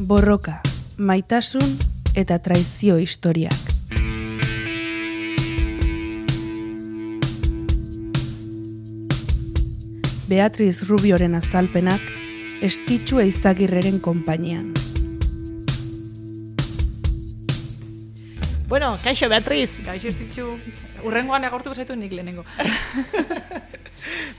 Borroka, maitasun eta traizio historiak. Beatriz Rubioren azalpenak estitxu eizagirreren konpainian. Bueno, kaixo Beatriz. Gaixo estitxu, urrengoan egortuko zaitu nik lehenengo.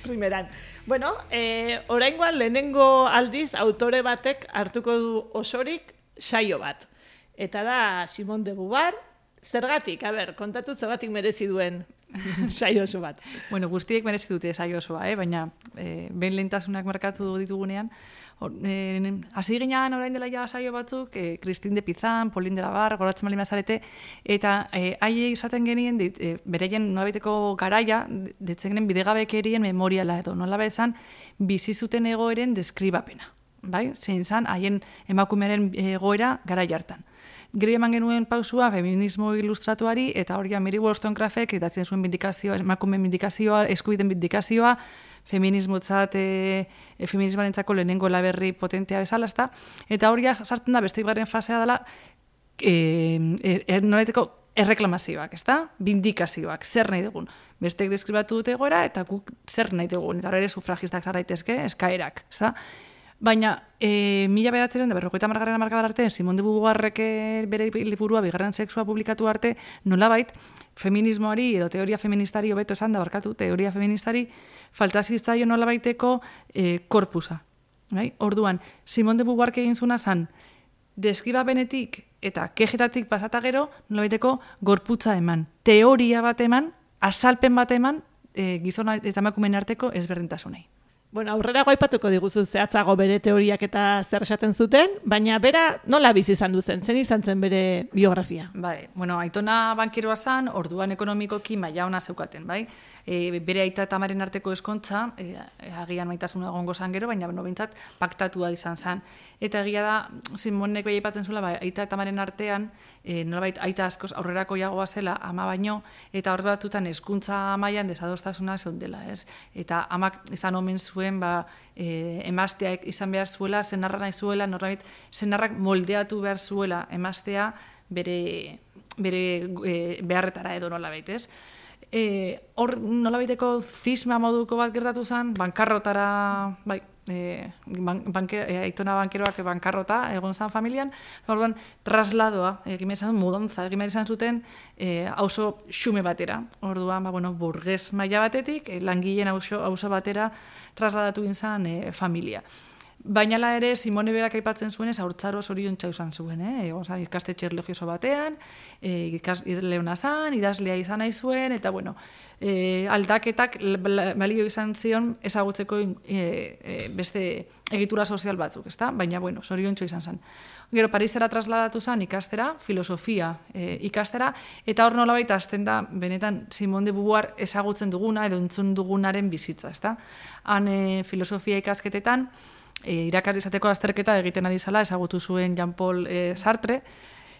Primeran. Bueno, eh, oraingoan lehenengo aldiz autore batek hartuko du osorik saio bat. Eta da Simon de Beauvoir, zergatik, a ber, kontatu zergatik merezi duen saio oso bat. bueno, guztiek merezi dute saio osoa, eh? baina eh, behin lehentasunak markatu ditugunean, eh, hasi ginean orain dela ja saio batzuk, eh, Christine de Pizan, Pauline de la goratzen bali mazarete, eta eh, haie izaten genien, dit, eh, bereien nolabiteko garaia, ditzen genien bidegabekerien memoriala edo, nola bezan, bizi zuten egoeren deskribapena. Bai? Zein zan, haien emakumeren egoera garai hartan. Gero eman genuen pausua feminismo ilustratuari, eta hori Mary Wollstonecraftek idatzen zuen bindikazioa, emakume bindikazioa, eskubiden bindikazioa, feminismo txat, e, e, feminismoaren txako lehenengo laberri potentea bezala, ezta? Eta hori sartzen da, beste garen fasea dela, e, e, noraiteko erreklamazioak, ezta? Bindikazioak, zer nahi dugun. Bestek deskribatu dute gora, eta guk zer nahi dugun. Eta hori ere sufragistak zarraitezke, eskaerak, ezta? Baina, e, mila beratzen da, berrokoita margarren markadar arte, Simon de Beauvoirrek bere liburua, bigarren sexua publikatu arte, nolabait, feminismoari edo teoria feministari hobeto esan da, barkatu, teoria feministari, faltaziztaio nolabaiteko e, korpusa. Bai? Orduan, Simon de Beauvoir egin zuna zan, deskiba benetik eta kejetatik pasata gero, nolabaiteko gorputza eman. Teoria bat eman, azalpen bat eman, e, gizona eta emakumen arteko ezberdintasunei. Bueno, aurrera aipatuko diguzu zehatzago bere teoriak eta zer esaten zuten, baina bera nola bizi izan duzen, zen izan zen bere biografia? Bai, bueno, aitona bankeroa zan, orduan ekonomikoki maila ona zeukaten, bai? E, bere aita eta amaren arteko eskontza, e, agian maitasuna egongo zan gero, baina beno, bintzat, paktatua izan zan. Eta egia da, Simonek bai aipatzen zula, bai, aita eta amaren artean, e, nolabait aita askoz aurrerako jagoa zela ama baino eta hor batutan hezkuntza mailan desadostasuna dela, ez? Eta amak izan omen zuen ba e, emasteak izan behar zuela, zenarra nahi zuela, norbait zenarrak moldeatu behar zuela emastea bere bere e, beharretara edo nolabait, ez? E, hor nolabaiteko zisma moduko bat gertatu zen, bankarrotara, bai, e, banke, e, aitona bankeroak bankarrota egon zan familian, orduan trasladoa, egin izan mudantza, egin izan zuten e, auzo xume batera. Orduan, ba, bueno, burgez maila batetik, langileen auzo, auzo batera trasladatu gintzan e, familia. Baina la ere, Simone berak aipatzen zuen, ez haurtzaro zorion izan zuen, eh? Egon zan, ikastetxe erlegioso batean, e, ikas, leona zan, idazlea izan nahi zuen, eta bueno, e, aldaketak balio izan zion ezagutzeko e, beste egitura sozial batzuk, ezta? Baina, bueno, zorion izan zen. Gero, Parizera trasladatu zen ikastera, filosofia e, ikastera, eta hor nola baita azten da, benetan, Simone de Beauvoir ezagutzen duguna, edo entzun dugunaren bizitza, ezta? Han e, filosofia ikasketetan, e, irakar izateko azterketa egiten ari zala, ezagutu zuen Jean Paul e, Sartre,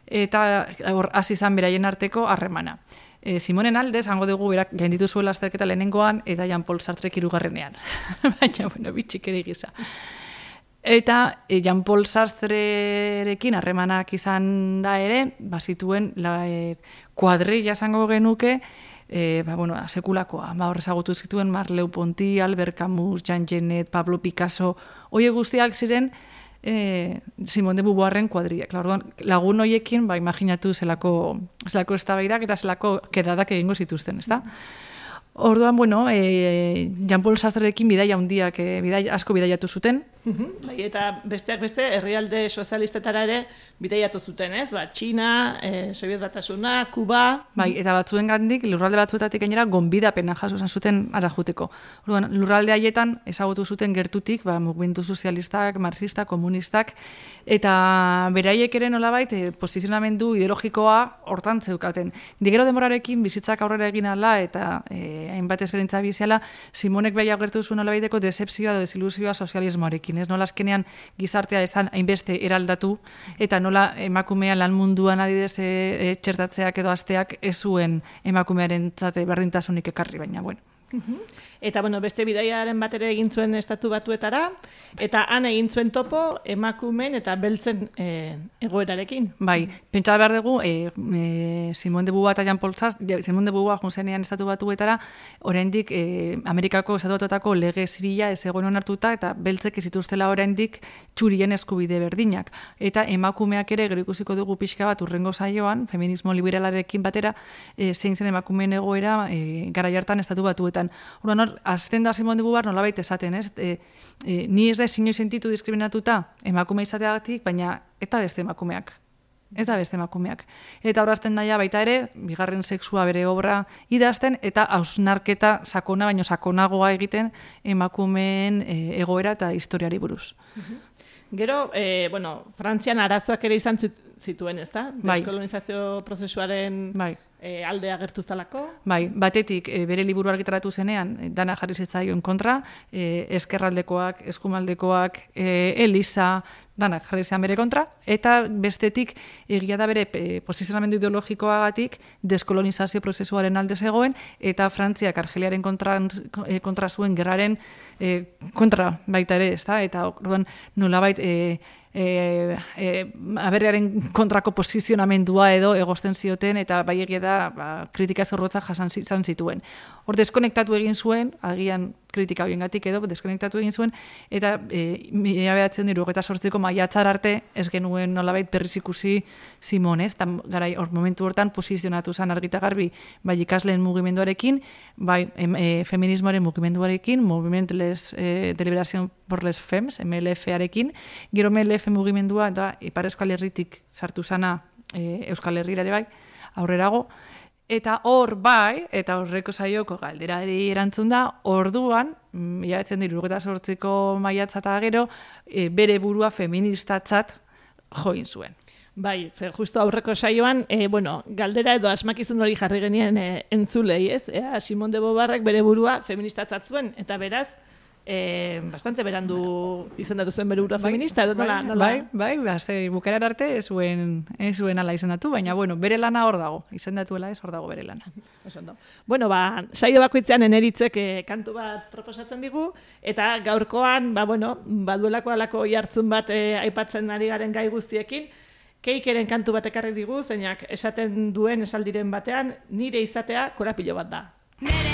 eta hor hasi izan beraien arteko harremana. E, Simonen alde, zango dugu berak gainditu zuela azterketa lehenengoan, eta Jean Paul Sartre kirugarrenean. Baina, bueno, bitxik ere gisa. Eta e, Jean Paul Sartrerekin harremanak izan da ere, bazituen la, e, kuadrilla zango genuke, e, ba, bueno, sekulakoa. Ba, horrezagutu zituen Marleu Ponti, Albert Camus, Jean Genet, Pablo Picasso, hoi guztiak ziren e, Simon de Beauvoirren kuadriak. Lagun hoiekin, ba, imaginatu zelako, zelako estabaidak eta zelako kedadak egingo zituzten, ezta? Orduan, bueno, e, Jean Paul Sastrerekin bidaia handiak e, bidaia, asko bidaiatu zuten, Bai, eta besteak beste, herrialde sozialistetara ere bideiatu zuten, ez? Ba, Txina, e, Soviet Batasuna, Kuba... Bai, eta batzuen gandik, lurralde batzuetatik gainera, gonbidapena jaso zuten ara juteko. Orduan, lurralde haietan, ezagutu zuten gertutik, ba, mugimendu sozialistak, marxistak, komunistak, eta beraiek ere nolabait, e, posizionamendu ideologikoa hortan zeukaten. Digero demorarekin, bizitzak aurrera egin ala, eta e, hainbat ezberintza biziala, Simonek behi agertu zuen nolabaiteko decepzioa edo desilusioa sozialismoarekin ez? Nola azkenean gizartea esan hainbeste eraldatu, eta nola emakumea lan munduan adidez e, txertatzeak edo asteak ez zuen emakumearen zate berdintasunik ekarri, baina bueno, Eta, bueno, beste bidaiaren bat ere egin zuen estatu batuetara, eta han egin zuen topo emakumen eta beltzen e, egoerarekin. Bai, pentsa behar dugu, e, e, Simon de Bua eta Jan Paul Zaz, Simon de Bua junzenean estatu batuetara, oraindik e, Amerikako estatu batuetako lege zibila ez egon onartuta, eta beltzek ez zituztela oraindik txurien eskubide berdinak. Eta emakumeak ere, gero ikusiko dugu pixka bat urrengo saioan, feminismo liberalarekin batera, e, zein zen emakumeen egoera e, gara jartan estatu batuetan. Hora, nor, azten da Simon de Bubar nolabait esaten, ez? E, e, ni ez da zinoi sentitu diskriminatuta emakume izateagatik, baina eta beste emakumeak. Eta beste emakumeak. Eta horazten daia baita ere, bigarren sexua bere obra idazten, eta hausnarketa sakona, baino sakonagoa egiten emakumeen e, egoera eta historiari buruz. Gero, e, bueno, Frantzian arazoak ere izan zituen, ez da? Bai. Deskolonizazio prozesuaren Bai e, alde agertu zalako. Bai, batetik e, bere liburu argitaratu zenean, dana jarri zitzaion kontra, e, eskerraldekoak, eskumaldekoak, e, Elisa, dana jarri zean bere kontra, eta bestetik egia da bere e, posizionamendu ideologikoagatik deskolonizazio prozesuaren alde zegoen, eta Frantziak Argeliaren kontra, kontra zuen gerraren e, kontra baita ere, ez da? Eta orduan nolabait e, e, e, aberrearen kontrako posizionamendua edo egosten zioten eta bai egia da ba, kritika zorrotza jasan zituen. Hor deskonektatu egin zuen, agian kritika gatik edo, deskonektatu egin zuen, eta e, mila behatzen diru, eta sortzeko maiatzar arte, ez genuen nolabait berriz ikusi Simon, ez? Tan, garai, hor momentu hortan posizionatu zan argita garbi, bai ikasleen mugimenduarekin, bai em, e, feminismoaren mugimenduarekin, Moviment les, e, de Liberación por les Fems, MLF-arekin, gero MLF mugimendua, eta Ipar Euskal Herritik sartu zana e, Euskal Herriera ere bai, aurrerago, Eta hor bai, eta horreko saioko galderari erantzun da, orduan, mm, diru, eta sortziko maiatza eta gero, e, bere burua feministatzat join zuen. Bai, ze justo aurreko saioan, e, bueno, galdera edo asmakizun hori jarri genien e, entzulei, ez? Ea, Simon de Bobarrek bere burua feministatzat zuen, eta beraz, e, bastante berandu izendatu zuen berura bai, feminista, edo nola, bai, nola? Bai, bai, bai, bukarar arte ez zuen, ez zuen ala izendatu, baina, bueno, bere lana hor dago, izendatuela ez hor dago bere lana. Osondo. Bueno, ba, saio bakoitzean eneritzek eh, kantu bat proposatzen digu, eta gaurkoan, ba, bueno, baduelako alako jartzun bat eh, aipatzen ari garen gai guztiekin, keikeren kantu bat ekarri digu, zeinak esaten duen esaldiren batean, nire izatea korapilo bat da. Nire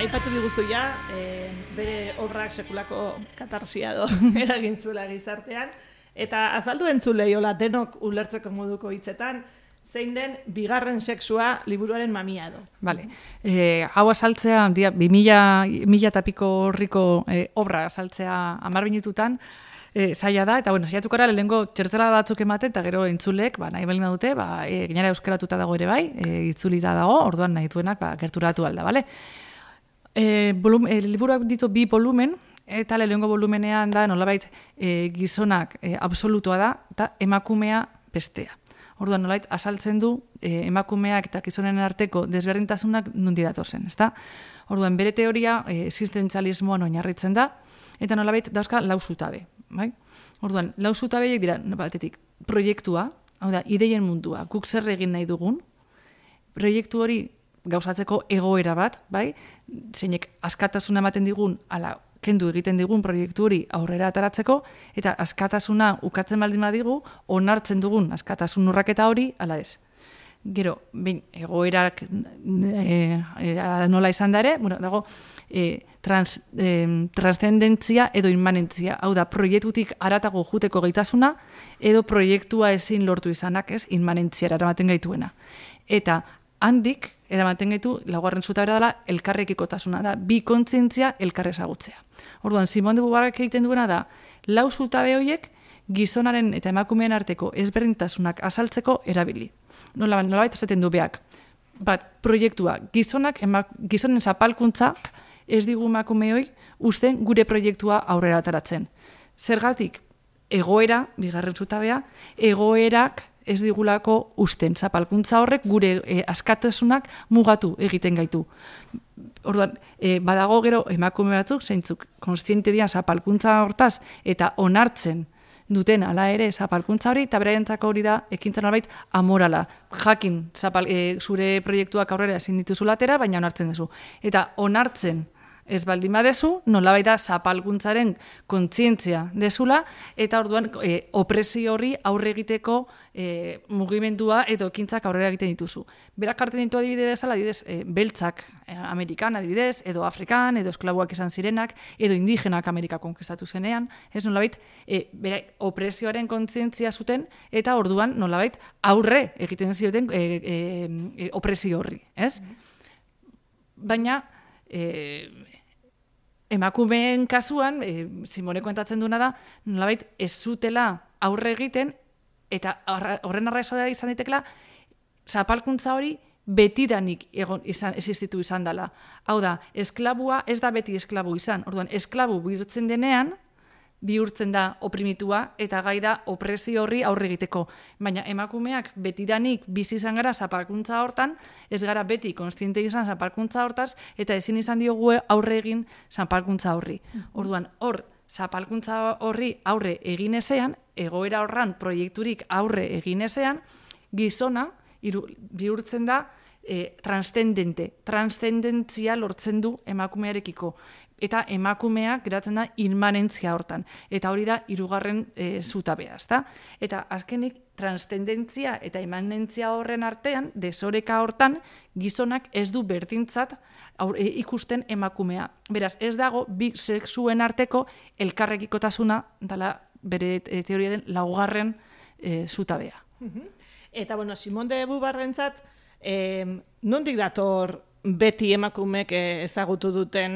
aipatu diguzu ja, e, bere obrak sekulako katarsia do eragin zuela gizartean, eta azaldu entzulei hola denok ulertzeko moduko hitzetan, zein den bigarren sexua liburuaren mamia edo. Vale. E, hau azaltzea, dia, bi mila, mila tapiko horriko e, obra azaltzea amar minututan, e, zaila da, eta bueno, zaiatukara lehenko txertzela batzuk ematen, eta gero entzulek, ba, nahi belima dute, ba, e, ginara euskeratuta dago ere bai, e, itzulita dago, orduan nahi duenak, ba, gerturatu alda, bale? E, volum, e, liburuak ditu bi volumen, eta lehenko volumenean da nolabait e, gizonak e, absolutua da, eta emakumea bestea. Orduan nolait azaltzen du e, emakumeak eta gizonen arteko desberdintasunak nundi datorzen, ezta? Orduan bere teoria e, existentzialismoan oinarritzen da eta nolabait dauzka lausutabe, bai? Orduan lausutabeiek dira batetik proiektua, hau da ideien mundua, guk zer egin nahi dugun, proiektu hori gauzatzeko egoera bat, bai? Zeinek askatasuna ematen digun, ala, kendu egiten digun proiektu hori aurrera ataratzeko, eta askatasuna ukatzen baldin badigu, onartzen dugun askatasun urraketa hori, ala ez. Gero, bain, egoerak e, e, nola izan dare, bueno, dago, e, trans, e, transcendentzia edo inmanentzia, hau da, proiektutik aratago juteko gaitasuna, edo proiektua ezin lortu izanak, ez, inmanentziara eramaten gaituena. Eta handik, eramaten gaitu, laugarren zuta bera dela, elkarrekiko tasuna da, bi kontzientzia elkarre ezagutzea. Orduan, Simon de Bubarak egiten duena da, lau zuta behoiek, gizonaren eta emakumeen arteko ezberdintasunak azaltzeko erabili. Nola, nola baita zaten du beak. Bat, proiektua, gizonak, emak, gizonen zapalkuntzak, ez digu emakumeoi, usten gure proiektua aurrera ataratzen. Zergatik, egoera, bigarren zutabea, egoerak ez digulako usten. Zapalkuntza horrek gure e, askatasunak mugatu egiten gaitu. Orduan, e, badago gero emakume batzuk, zeintzuk, konstiente dian zapalkuntza hortaz, eta onartzen duten ala ere zapalkuntza hori, eta beraientzako hori da, ekintzen albait, amorala. Jakin, zapal, e, zure proiektuak aurrera ezin dituzu latera, baina onartzen duzu. Eta onartzen, ez baldin badezu, nola baita zapalkuntzaren kontzientzia dezula, eta orduan e, opresio horri aurre egiteko e, mugimendua edo ekintzak aurrera egiten dituzu. Berak hartzen ditu adibide bezala, adibidez, e, beltzak e, Amerikan adibidez, edo Afrikan, edo esklabuak izan zirenak, edo indigenak Amerika konkestatu zenean, ez nolabait, e, bera, opresioaren kontzientzia zuten, eta orduan nolabait aurre egiten zioten e, e, e, opresio horri, ez? Baina, e, emakumeen kasuan, e, Simone kontatzen duena da, nolabait ez zutela aurre egiten, eta horren arraizo da izan ditekela, zapalkuntza hori betidanik egon izan existitu izan dela. Hau da, esklabua ez da beti esklabu izan. Orduan, esklabu bihurtzen denean, bihurtzen da oprimitua eta gai da opresio horri aurre egiteko. Baina emakumeak betidanik bizi izan gara zapalkuntza hortan, ez gara beti konstiente izan zapalkuntza hortaz, eta ezin izan diogu aurre egin zapalkuntza horri. Orduan, hor, zapalkuntza horri aurre egin ezean, egoera horran proiekturik aurre egin ezean, gizona iru, bihurtzen da e, transcendente, transcendentzia lortzen du emakumearekiko eta emakumeak geratzen da inmanentzia hortan. Eta hori da hirugarren e, zutabea, ezta? Eta azkenik transcendentzia eta imanentzia horren artean desoreka hortan gizonak ez du berdintzat e, ikusten emakumea. Beraz, ez dago bi sexuen arteko elkarrekikotasuna dala bere e, teoriaren laugarren e, zutabea. Eta bueno, Simon de Bubarrentzat, eh, nondik dator beti emakumek eh, ezagutu duten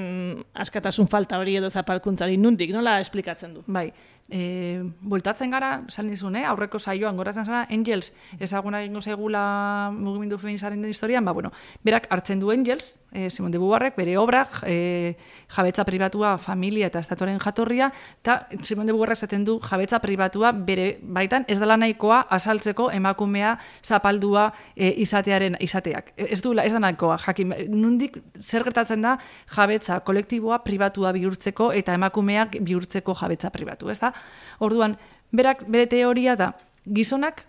askatasun falta hori edo zapalkuntzari nundik, nola esplikatzen du? Bai, e, bultatzen gara, esan dizun, eh? aurreko saioan goratzen zara, Angels ezaguna egingo segula mugimendu feminizaren den historian, ba, bueno, berak hartzen du Angels, e, Simon de Bubarrek, bere obra, e, jabetza pribatua, familia eta estatuaren jatorria, eta Simon de Bubarrek zaten du jabetza pribatua bere baitan ez dela nahikoa asaltzeko emakumea zapaldua e, izatearen izateak. Ez du, ez da nahikoa, jakin, nundik zer gertatzen da jabetza kolektiboa pribatua bihurtzeko eta emakumeak bihurtzeko jabetza pribatu, ez da? Orduan, berak bere teoria da gizonak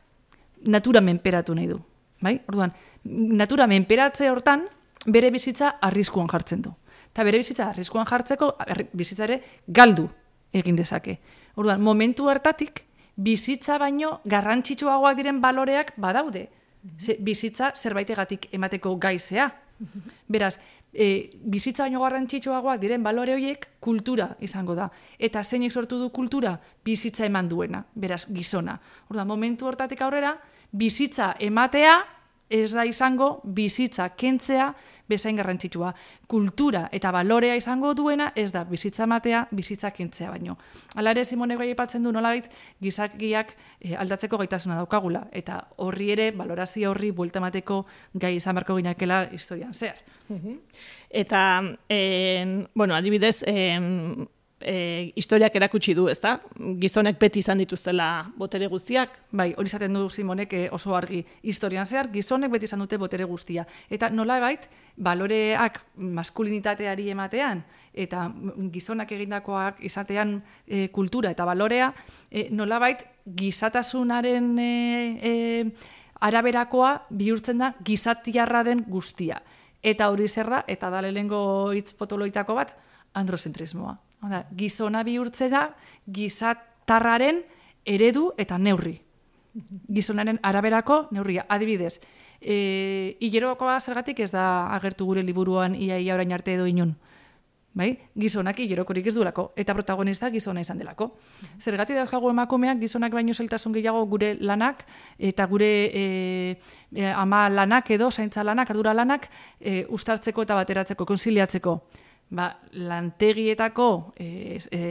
natura menperatu nahi du. Bai? Orduan, natura menperatze hortan bere bizitza arriskuan jartzen du. Eta bere bizitza arriskuan jartzeko bizitzare galdu egin dezake. Orduan, momentu hartatik bizitza baino garrantzitsuagoak diren baloreak badaude. Ze, bizitza zerbaitegatik emateko gaizea. Beraz, e, bizitza baino garrantzitsuagoak diren balore horiek kultura izango da. Eta zeinek sortu du kultura bizitza eman duena, beraz gizona. Orda, momentu hortatik aurrera, bizitza ematea ez da izango bizitza kentzea bezain garrantzitsua. Kultura eta balorea izango duena ez da bizitza ematea, bizitza kentzea baino. Hala ere Simonek bai aipatzen du nolabait gizakiak e, aldatzeko gaitasuna daukagula eta horri ere balorazio horri buelta emateko gai izan beharko ginakela historian zer. Eta, en, bueno, adibidez, en, e, historiak erakutsi du, ezta? Gizonek beti izan dituztela botere guztiak. Bai, hori izaten du Simonek eh, oso argi historian zehar, gizonek beti izan dute botere guztia. Eta nola bait, baloreak maskulinitateari ematean, eta gizonak egindakoak izatean e, kultura eta balorea, e, nola bait, gizatasunaren e, e, araberakoa bihurtzen da gizatiarra den guztia. Eta hori zer da, eta da lehengo hitz potoloitako bat, androzentrismoa. Oda, gizona bihurtze da, gizatarraren eredu eta neurri. Gizonaren araberako neurria. Adibidez, e, hilerokoa zergatik ez da agertu gure liburuan ia ia orain arte edo inun bai? Gizonak hilerokorik ez duelako eta protagonista gizona izan delako. Zergati dauzkagu emakumeak gizonak baino zeltasun gehiago gure lanak eta gure e, e, ama lanak edo zaintza lanak, ardura lanak e, ustartzeko eta bateratzeko, konsiliatzeko. Ba, lantegietako e, e,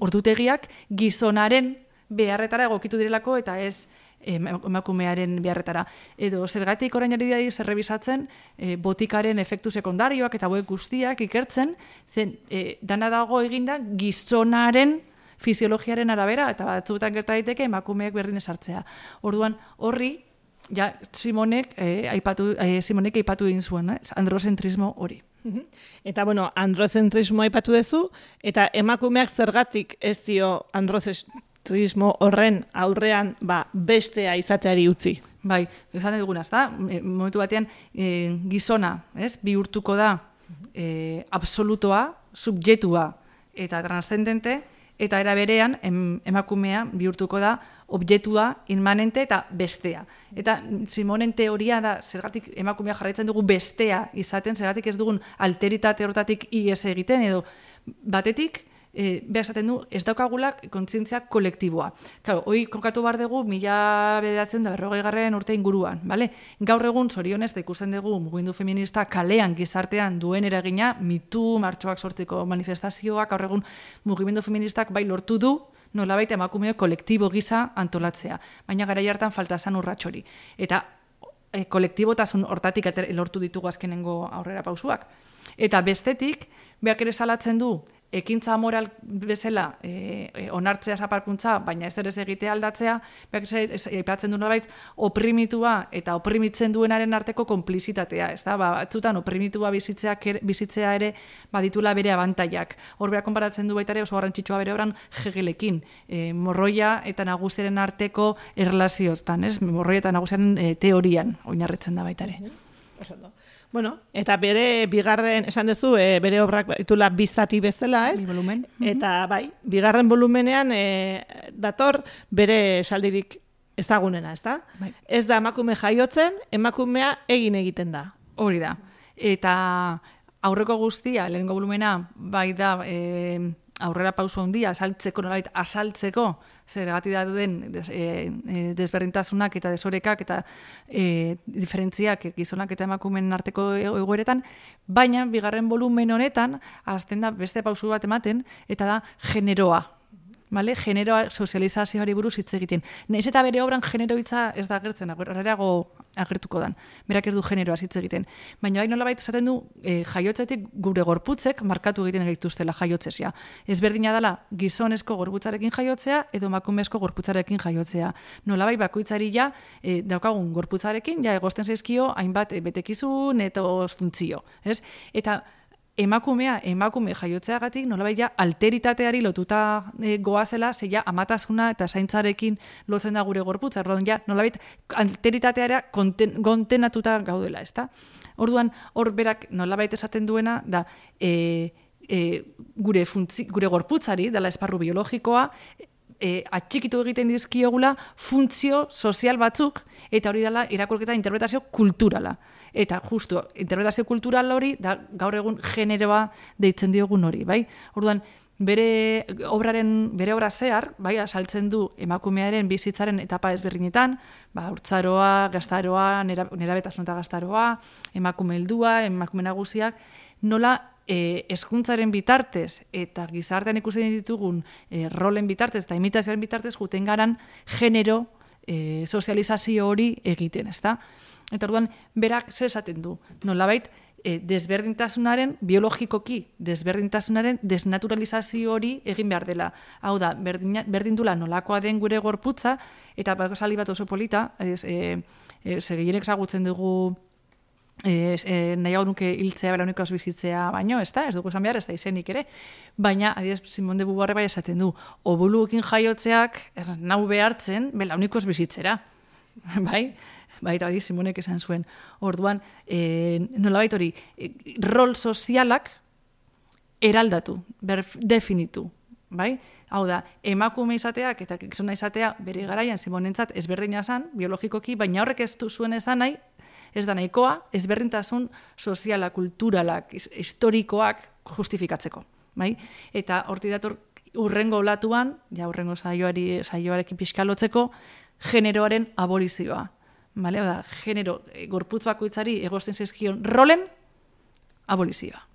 ordutegiak gizonaren beharretara egokitu direlako eta ez emakumearen beharretara. Edo zergatik orain ari dira zerrebisatzen e, botikaren efektu sekundarioak eta hauek guztiak ikertzen, zen e, dana dago eginda gizonaren fisiologiaren arabera, eta batzutan gerta daiteke emakumeek berdin esartzea. Orduan, horri, ja, Simonek, eh, aipatu, eh, Simonek aipatu egin zuen, eh, androzentrismo hori. Eta bueno, androzentrismo aipatu duzu, eta emakumeak zergatik ez dio androzentrismo horren aurrean ba, bestea izateari utzi. Bai, esan duguna, ez da? Momentu batean, e, gizona, ez? Bihurtuko da e, absolutoa, subjetua eta transcendente, eta era berean em, emakumea bihurtuko da objektua, inmanente eta bestea. Eta Simonen teoria da, zergatik emakumea jarraitzen dugu bestea izaten, zergatik ez dugun alteritate hortatik ies egiten, edo batetik, e, behar esaten du, ez daukagulak kontzientzia kolektiboa. Claro, hoi kokatu bar dugu, mila bedatzen da berrogei garren urte inguruan, bale? Gaur egun, zorionez, da ikusten dugu, mugindu feminista kalean gizartean duen eragina, mitu, martxoak sortzeko manifestazioak, gaur egun mugimendu feministak bai lortu du, nolabait emakumeo kolektibo gisa antolatzea. Baina gara hartan falta zan urratxori. Eta e, kolektibotasun hortatik lortu ditugu azkenengo aurrera pausuak. Eta bestetik, behak ere salatzen du, ekintza moral bezala e, e, onartzea zaparkuntza, baina ez ere egitea aldatzea, aipatzen du nolabait, oprimitua eta oprimitzen duenaren arteko konplizitatea, ez da, ba, batzutan oprimitua bizitzea, bizitzea ere baditula bere abantaiak. Hor behar konparatzen du baita ere oso garrantzitsua bere oran jegelekin, e, morroia eta nagusiaren arteko erlaziotan, ez? Morroia eta nagusiaren e, teorian oinarritzen da baita ere. Mm Bueno, eta bere bigarren, esan duzu, e, bere obrak ditula bizati bezala, ez? volumen. Eta bai, bigarren volumenean e, dator bere saldirik ezagunena, ez da? Bai. Ez da emakume jaiotzen, emakumea egin egiten da. Hori da. Eta aurreko guztia, lehenengo volumena, bai da, e, aurrera pauso handia, asaltzeko, nolait, asaltzeko, zer gati da duen des, e, desberdintasunak eta desorekak eta e, diferentziak gizonak eta emakumen arteko egoeretan, baina bigarren volumen honetan, azten da beste pausu bat ematen, eta da generoa, Vale? Generoa sozializazioari buruz hitz egiten. Naiz eta bere obran genero hitza ez da agertzen, agerrago agertuko dan. Berak ez du generoa hitz egiten. Baina bai nolabait esaten du e, jaiotzetik gure gorputzek markatu egiten gaituztela jaiotzea. Ez berdina dela gizonezko gorputzarekin jaiotzea edo emakumezko gorputzarekin jaiotzea. Nolabait bakoitzari ja e, daukagun gorputzarekin ja egosten zaizkio hainbat e, betekizun eta funtzio, ez? Eta emakumea, emakume jaiotzeagatik nolabait ja alteritateari lotuta e, goazela, zeia amatasuna eta zaintzarekin lotzen da gure gorputza, orduan ja nolabait alteritateara kontenatuta gaudela, ezta? Orduan hor berak nolabait esaten duena da e, e, gure funtzi, gure gorputzari dela esparru biologikoa e, atxikitu egiten dizkiogula funtzio sozial batzuk eta hori dela irakurketa interpretazio kulturala. Eta justu, interpretazio kultural hori da gaur egun generoa deitzen diogun hori, bai? Orduan, bere obraren bere obra zehar, bai, asaltzen du emakumearen bizitzaren etapa ezberdinetan, ba, urtzaroa, gaztaroa, nerabetasun eta gaztaroa, emakume heldua, emakume nagusiak, nola e, eskuntzaren bitartez eta gizartean ikusten ditugun e, rolen bitartez eta imitazioaren bitartez juten garan genero e, sozializazio hori egiten, ezta? Eta orduan, berak zer esaten du, nolabait, e, desberdintasunaren, biologikoki desberdintasunaren desnaturalizazio hori egin behar dela. Hau da, berdin, berdindula nolakoa den gure gorputza, eta bako sali bat oso polita, ez, e, e, dugu e, e, nahi hau nuke hiltzea bera unikos bizitzea baino, ez da, ez dugu esan behar, ez da izenik ere, baina, adiez, Simon de Bubarre bai esaten du, obuluekin jaiotzeak, nau behartzen, bela unikos bizitzera, bai? Bai, hori Simonek esan zuen. Orduan, e, nola hori, e, rol sozialak eraldatu, ber, definitu, bai? Hau da, emakume izateak eta gizona izatea bere garaian Simonentzat ezberdina zan, biologikoki, baina horrek ez du zuen esan nahi, ez da nahikoa, ezberdintasun soziala, kulturalak, historikoak justifikatzeko. Bai? Eta horti dator urrengo olatuan, ja urrengo saioari, saioarekin pixkalotzeko, generoaren abolizioa. Bale, da, genero, gorputz bakoitzari egosten zezkion rolen abolizioa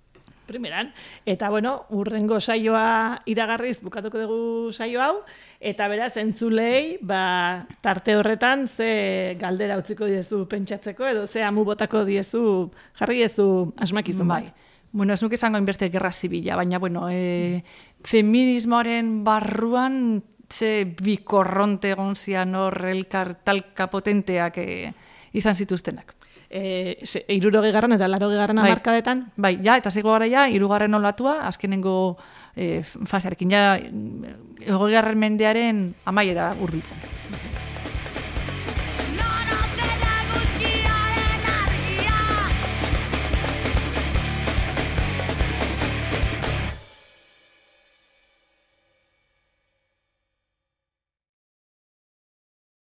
primeran. Eta bueno, urrengo saioa iragarriz bukatuko dugu saio hau eta beraz entzulei, ba, tarte horretan ze galdera utziko diezu pentsatzeko edo ze amu botako diezu jarri diezu asmakizun bai. Bueno, ez nuke esango inbeste gerra zibila, baina, bueno, e, feminismoaren barruan ze bikorronte egon zian hor elkar talka potenteak e, izan zituztenak. E, iruroge garran eta laroge garran bai, amarkadetan? Bai, ja, eta zigo gara ja, irugarren olatua, azkenengo e, fasearekin, ja, egogarren mendearen amaiera urbiltzen.